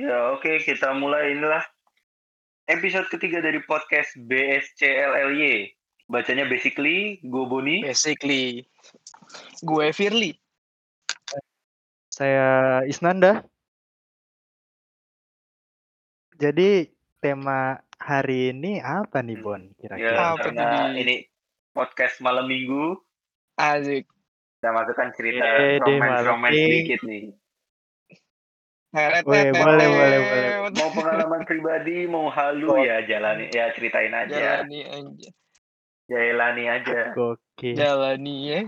Ya oke kita mulai inilah episode ketiga dari podcast BSCLLY. Bacanya basically, gue Boni. Basically. Gue Firly. Saya Isnanda. Jadi tema hari ini apa nih Bon Ya kira-kira? Apa karena Di? ini podcast malam minggu, Asik. kita masukkan cerita romance-romance malam dikit nih. Boleh, heret. boleh, boleh. Mau pengalaman pribadi, mau halu ya jalani, ya ceritain aja. Jalani aja. Jalani aja. Oke. Jalani ya.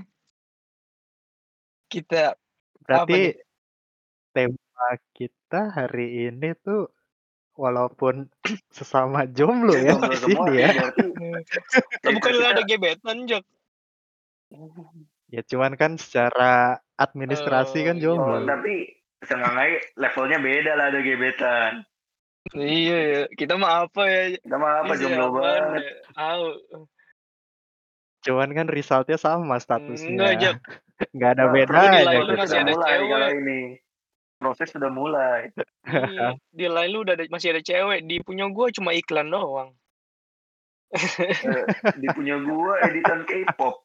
Kita Berarti tema kita hari ini tuh walaupun sesama jomblo ya Jomblo di sini ya. bukan kita- ada gebetan, Jok. Ya cuman kan secara administrasi kan Oh, iya. Oh, jomblo. tapi sengaja levelnya beda lah ada gebetan. Iya, ya. kita mah apa ya? Kita mah apa jomblo banget. ya? Tahu. Cuman kan resultnya sama statusnya. Enggak, Jok. Nggak ada Nah, bedanya. di lain Proses lu gitu. masih ada mulai cewek. kalau ini. Proses sudah mulai. Iya, Di lain lu udah ada, masih ada cewek. Di punya gue cuma iklan doang. Eh, di punya gua editan K-pop.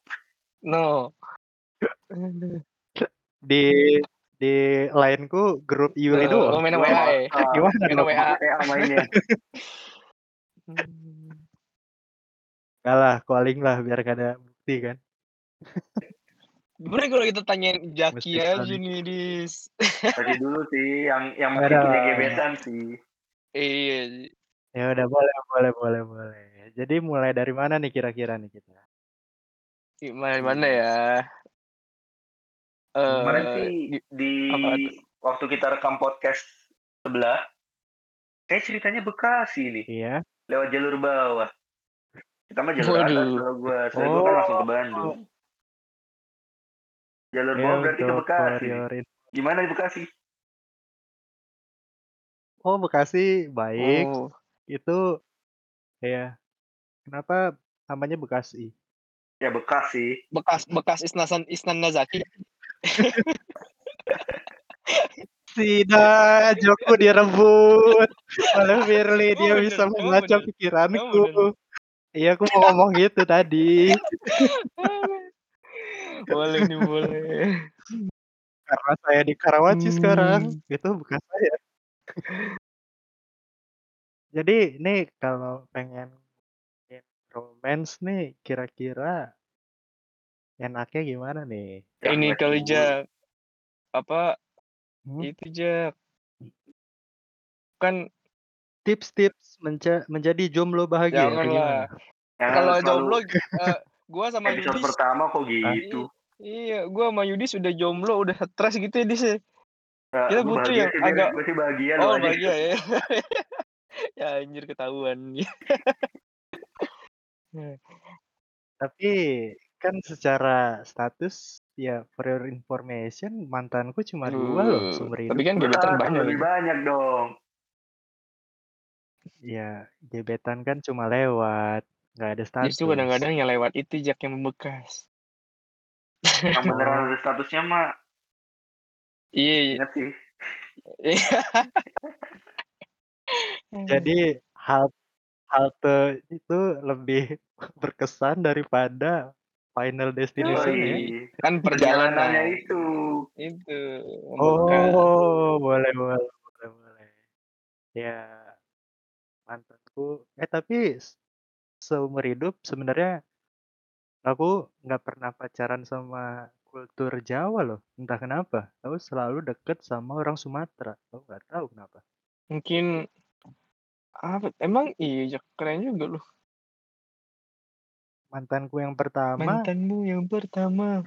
No. Di di lainku grup Yuli doang. Main WA ya? masak, Gimana Main? WA. Mainnya. Kalah, calling lah biar gak ada bukti kan. Gimana kalau kita tanyain Jaki aja saling. nih, Dis? Tadi dulu sih yang yang masih Ada. punya gebetan sih. Iya. Ya udah boleh, boleh, boleh, boleh. Jadi mulai dari mana nih kira-kira nih kita? Gimana mana ya? Kemarin sih di- di waktu kita rekam podcast sebelah, kayak ceritanya Bekasi nih, Iya. lewat jalur bawah. Kita mah jalur atas kalau gua, soalnya gua kan Oh. langsung ke Bandung. Jalur Ya bawah berarti ke Bekasi. Gimana di Bekasi? Oh Bekasi baik. Oh, Itu ya kenapa namanya Bekasi? Ya Bekasi. bekas bekas Isnasan Isnan Nazaki. Tidak, Joko direbut oleh Firly. Dia Oh, bisa bener. Oh, membaca bener. pikiranku. Iya, aku mau ngomong gitu tadi. boleh nih, boleh. Karena saya di Karawaci Hmm. sekarang. Itu bukan saya. Jadi nih kalau pengen romance nih kira-kira enaknya gimana nih? Ya, Ini kali. Jak apa Hmm? itu Jak kan Tips-tips menca- menjadi jomblo bahagia Janganlah. Jangan kalau selalu jomblo eh, gua sama Yudi pertama kok gitu. iya gua sama Yudi sudah jomblo udah stres gitu ya Dis ya. Ya, Kita gua butuh yang sih, agak- Gua sih bahagia oh aja. bahagia ya ya anjir ketahuan Tapi kan secara status ya for your information mantanku cuma dua loh Aduh, seumur tapi hidup. kan gebetan Ah, banyak lebih banyak dong. Ya gebetan kan cuma lewat, nggak ada status. justru kadang-kadang yang lewat itu Jak yang membekas Yang beneran ada statusnya mah iya iya. sih. Jadi hal halte itu lebih berkesan daripada final destination ya. Kan Perjalanannya perjalanan itu. itu membekas. Oh, boleh boleh boleh boleh. Ya mantanku eh tapi seumur hidup sebenarnya aku nggak pernah pacaran sama kultur Jawa loh. Entah kenapa. Aku selalu deket sama orang Sumatera. Aku nggak tahu kenapa. mungkin apa emang iya keren juga loh Mantanku yang pertama mantanmu yang pertama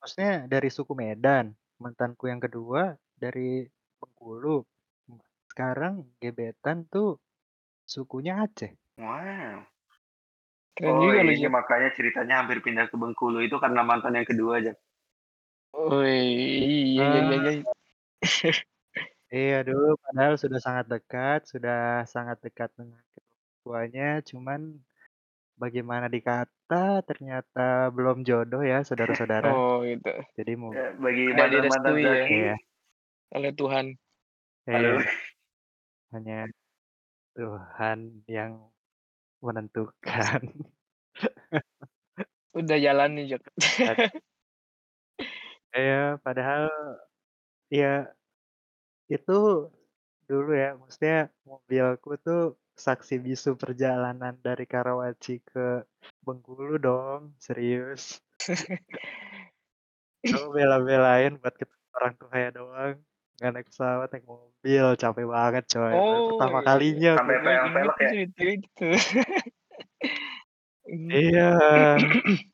maksudnya dari suku Medan. Mantanku yang kedua dari Bengkulu. Sekarang gebetan tuh sukunya Aceh. Wow. keren Oh, juga ini Jak makanya ceritanya hampir pindah ke Bengkulu itu karena mantan yang kedua aja. oh iya iya iya iya Iya dulu padahal sudah sangat dekat, sudah sangat dekat dengan kedua tuanya, cuman bagaimana dikata ternyata belum jodoh ya saudara-saudara. oh gitu Jadi mau Ya, bagi Nggak mantan-mantan direstui ya. Zaki, Iya. oleh Tuhan Halo. Iya. Hanya Tuhan yang menentukan. Udah jalanin, Jok. Iya, padahal ya itu dulu ya, maksudnya mobilku tuh saksi bisu perjalanan dari Karawaci ke Bengkulu dong, serius. Aku bela-belain buat ketemu orang tuanya doang, nggak naik pesawat, naik mobil, capek banget coy. Oh, pertama iya. kalinya Sampai aku. Gue pelek inget ya. cerita itu. Hmm. Iya.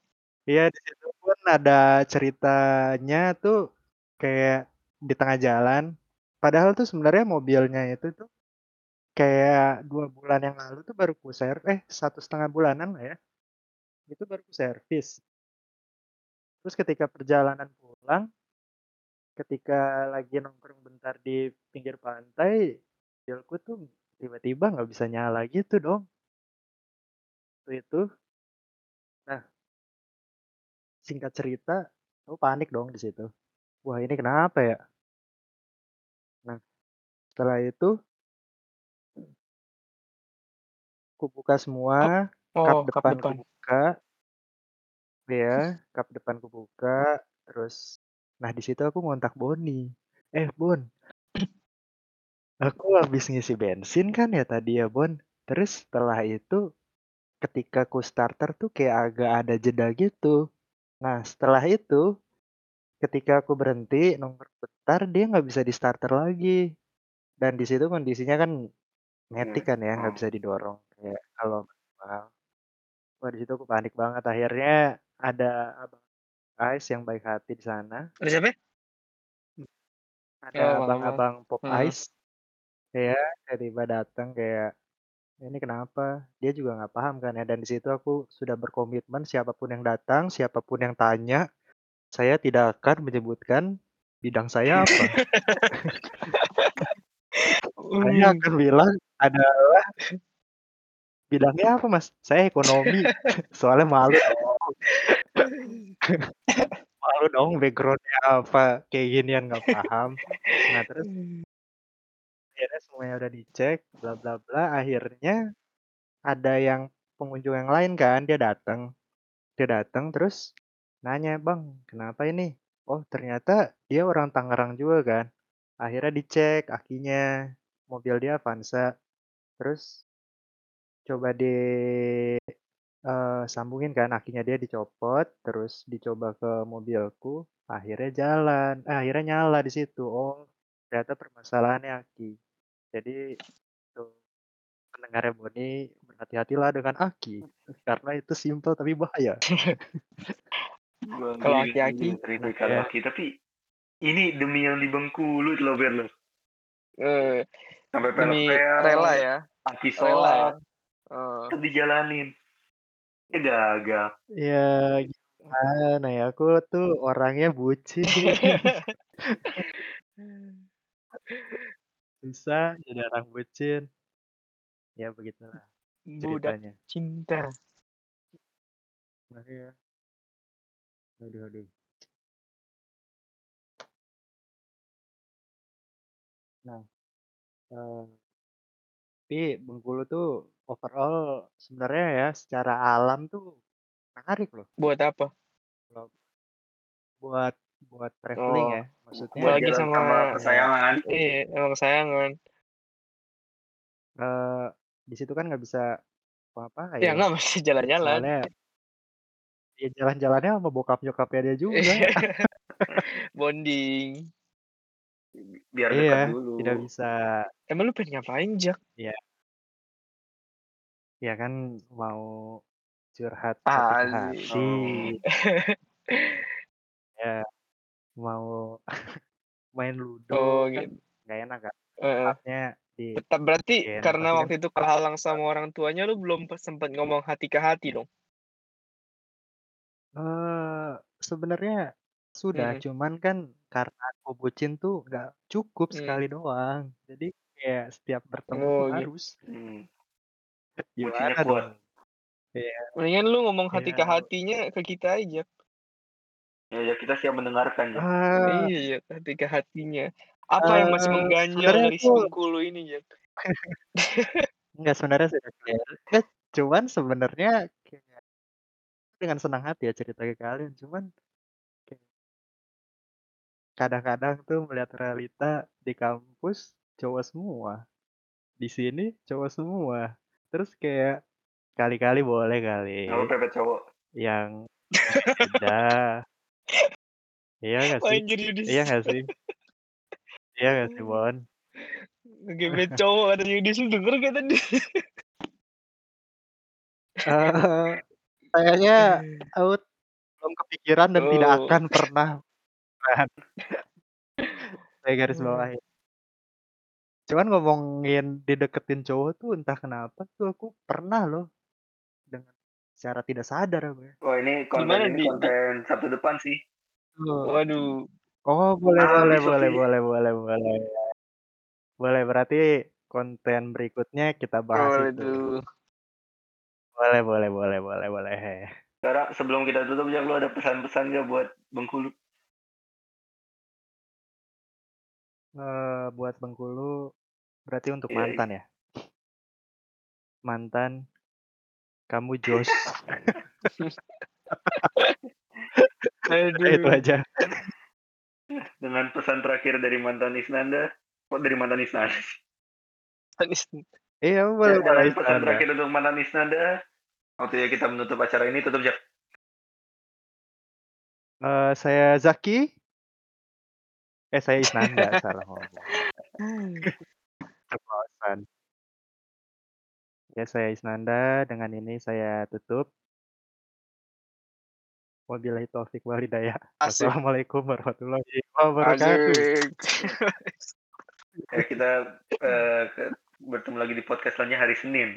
Iya, di situ pun ada ceritanya tuh kayak di tengah jalan. Padahal tuh sebenarnya mobilnya itu tuh kayak dua bulan yang lalu tuh baru ku ser eh satu setengah bulanan lah ya. Itu baru ku servis. Terus ketika perjalanan pulang, ketika lagi nongkrong bentar di pinggir pantai, mobilku tuh tiba-tiba nggak bisa nyala gitu dong. Waktu itu. Nah, singkat cerita, aku panik dong di situ. Wah ini kenapa ya? Nah, setelah itu aku buka semua, kap Oh, kap depan depan. ku buka. Iya, kap depan ku buka, terus nah di situ aku ngontak Boni. Eh, Bon, aku habis ngisi bensin kan ya tadi ya, Bon. Terus setelah itu ketika ku starter tuh kayak agak ada jeda gitu. Nah, setelah itu ketika aku berhenti nongkrong bentar, dia nggak bisa di starter lagi. Dan di situ kondisinya kan matic kan ya, nggak Oh. bisa didorong kayak kalau manual. Wah di situ aku panik banget. Akhirnya ada abang Ais yang baik hati di sana. Ada siapa? Ada Oh, abang-abang. abang-abang Pop Hmm. Ice. Ya, tiba-tiba datang kayak ini kenapa? Dia juga nggak paham kan ya. Dan di situ aku sudah berkomitmen siapa pun yang datang, siapa pun yang tanya, saya tidak akan menyebutkan bidang saya apa. Saya akan bilang adalah bidangnya apa mas? Saya ekonomi. Soalnya malu dong. malu dong backgroundnya apa kayak ginian nggak paham. Nah terus akhirnya semuanya udah dicek, bla bla bla. Akhirnya ada yang pengunjung yang lain kan, dia datang, dia datang terus nanya bang, kenapa ini? Oh ternyata dia orang Tangerang juga kan. Akhirnya dicek akinya, mobil dia Avanza. Terus coba di eh, sambungin kan akinya dia dicopot, terus dicoba ke mobilku, akhirnya jalan, eh, akhirnya nyala di situ. Oh ternyata permasalahannya aki. Jadi tuh pendengarnya Boni berhati-hatilah dengan aki karena itu simple tapi bahaya. Gua Kalau jadi aki-aki? cerita Nah, kalau ya. aki tapi ini demi yang di Bengkulu itu loh Ber lo. Eh, Sampai demi rela ya. aki Rela ya. sholat, Tetap dijalanin. Ya gagal. Ya gimana ya, aku tuh orangnya bucin. Susah jadi orang bucin. Ya begitulah Budak ceritanya. cinta. Nah, ya. Aduh, aduh. Nah, eh, tapi Bengkulu tuh overall sebenarnya ya secara alam tuh menarik loh. Buat apa? Kalau buat buat traveling Oh, ya, maksudnya Buat jalan sama sama kesayangan. iya, emang kesayangan. eh di situ kan nggak bisa Ya apa-apain. enggak masih jalan-jalan. Soalnya ya jalan-jalannya sama bokap nyokapnya dia juga. Bonding. Biar dekat Iya, dulu. tidak bisa. Emang lu pengen ngapain, Jak? Ya kan mau curhat hati hati. Ya, mau main ludo Oh, kan gitu. nggak enak kan. Heeh. Tempatnya di Tetap berarti Iya, karena tapi kan- waktu itu kehalang sama orang tuanya lu belum sempat ngomong hati ke hati dong. eh sebenarnya sudah, Hmm. cuman kan karena aku bucin tuh nggak cukup Hmm. sekali doang. Jadi kayak setiap bertemu Oh, tuh gitu. harus. Hmm. Gimana kuat. dong? Iya, Mendingan lu ngomong hati ke Iya. hatinya ke kita aja. Ya, ya kita siap mendengarkan ya. ah, Iya, hati ke hatinya. Apa yang masih Eee, mengganjal dari si aku Bengkulu ini, Jak? Enggak, sebenarnya sudah clear. Eh, cuman sebenarnya kayak dengan senang hati ya cerita ke kalian, cuman kayak kadang-kadang tuh melihat realita di kampus cowok semua, di sini cowok semua. Terus kayak kali-kali boleh kali Apa pepet cowok? yang udah. Iya nggak sih? Main jadi Yudis. Iya nggak sih? Iya nggak sih, Bon? Ngegebet cowok kata Yudis, lu denger gak tadi? Eee, kayaknya aku belum kepikiran dan tidak Oh. akan pernah. Saya garis bawahi. Cuman ngomongin dideketin cowok tuh entah kenapa tuh aku pernah loh, dengan secara tidak sadar aku ya. Wah ini konten Gimana ini di di konten Sabtu depan sih. Betul. Waduh. Oh, boleh Ah, boleh besok boleh sih. boleh boleh boleh. Boleh, berarti konten berikutnya kita bahas itu. Waduh. Boleh boleh boleh boleh boleh. Sekarang sebelum kita tutup, Jak, lu ada pesan-pesan nggak buat Bengkulu? Eee, buat Bengkulu, berarti untuk Iya, iya. mantan ya? Mantan, kamu jos. Udah itu Aduh. aja. Dengan pesan terakhir dari mantan Isnanda, kok dari mantan Isnanda sih? Manis. Iya, Ya, boleh boleh dengan pesan Isnanda. terakhir untuk mantan Isnanda, waktunya kita menutup acara ini, tutup, Jak. Eee, saya Zaki. Eh, saya Isnanda, salah ngomong. Keceplosan. Ya, saya Isnanda, dengan ini saya tutup. Wabillahi taufik wal hidayah. Asik. Wassalamualaikum warahmatullahi wabarakatuh. Asik. Ya, kita, ke bertemu lagi di podcast selanjutnya hari Senin.